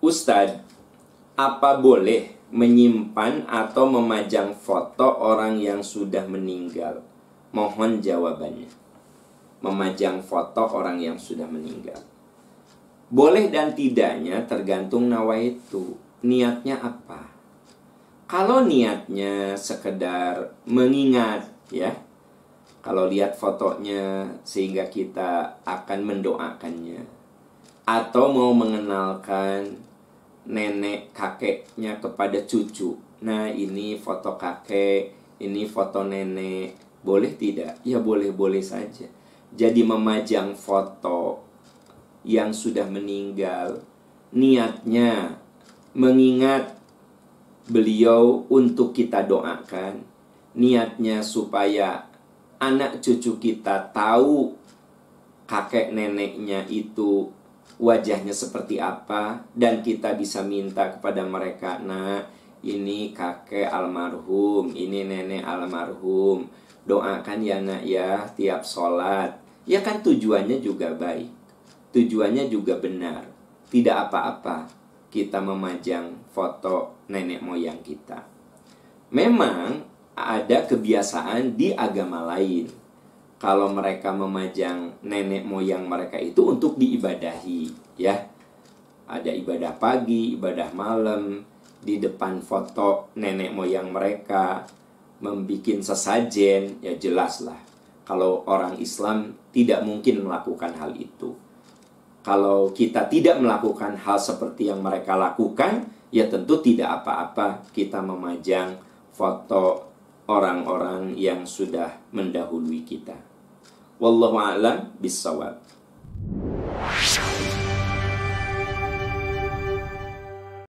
Ustadz, apa boleh menyimpan atau memajang foto orang yang sudah meninggal? Mohon jawabannya. Memajang foto orang yang sudah meninggal. Boleh dan tidaknya tergantung nawaitu. Niatnya apa? Kalau niatnya sekedar mengingat ya. Kalau lihat fotonya sehingga kita akan mendoakannya atau mau mengenalkan nenek kakeknya kepada cucu. Nah, ini foto kakek, ini foto nenek. Boleh tidak? Ya boleh-boleh saja. Jadi memajang foto yang sudah meninggal niatnya mengingat beliau untuk kita doakan. Niatnya supaya anak cucu kita tahu kakek neneknya itu wajahnya seperti apa dan kita bisa minta kepada mereka nah ini kakek almarhum ini nenek almarhum. Doakan ya nak ya tiap sholat. Ya kan tujuannya juga baik tujuannya juga benar. Tidak apa-apa kita memajang foto nenek moyang kita. Memang ada kebiasaan di agama lain kalau mereka memajang nenek moyang mereka itu untuk diibadahi ya. Ada ibadah pagi ibadah malam di depan foto nenek moyang mereka membikin sesajen ya jelas lah kalau orang Islam tidak mungkin melakukan hal itu. Kalau kita tidak melakukan hal seperti yang mereka lakukan ya tentu tidak apa-apa kita memajang foto orang-orang yang sudah mendahului kita. Wallahu a'lam bissawab.